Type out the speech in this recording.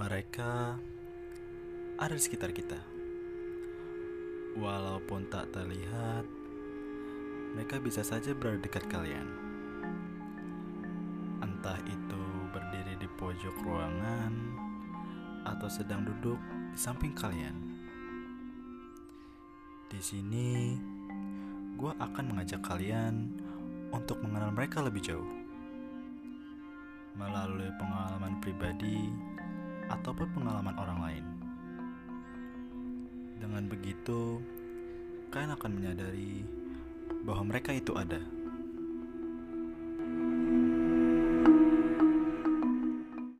Mereka ada di sekitar kita. Walaupun tak terlihat, mereka bisa saja berada dekat kalian. Entah itu berdiri di pojok ruangan atau sedang duduk di samping kalian. Di sini, gue akan mengajak kalian untuk mengenal mereka lebih jauh melalui pengalaman pribadi ataupun pengalaman orang lain. Dengan begitu, kalian akan menyadari bahwa mereka itu ada.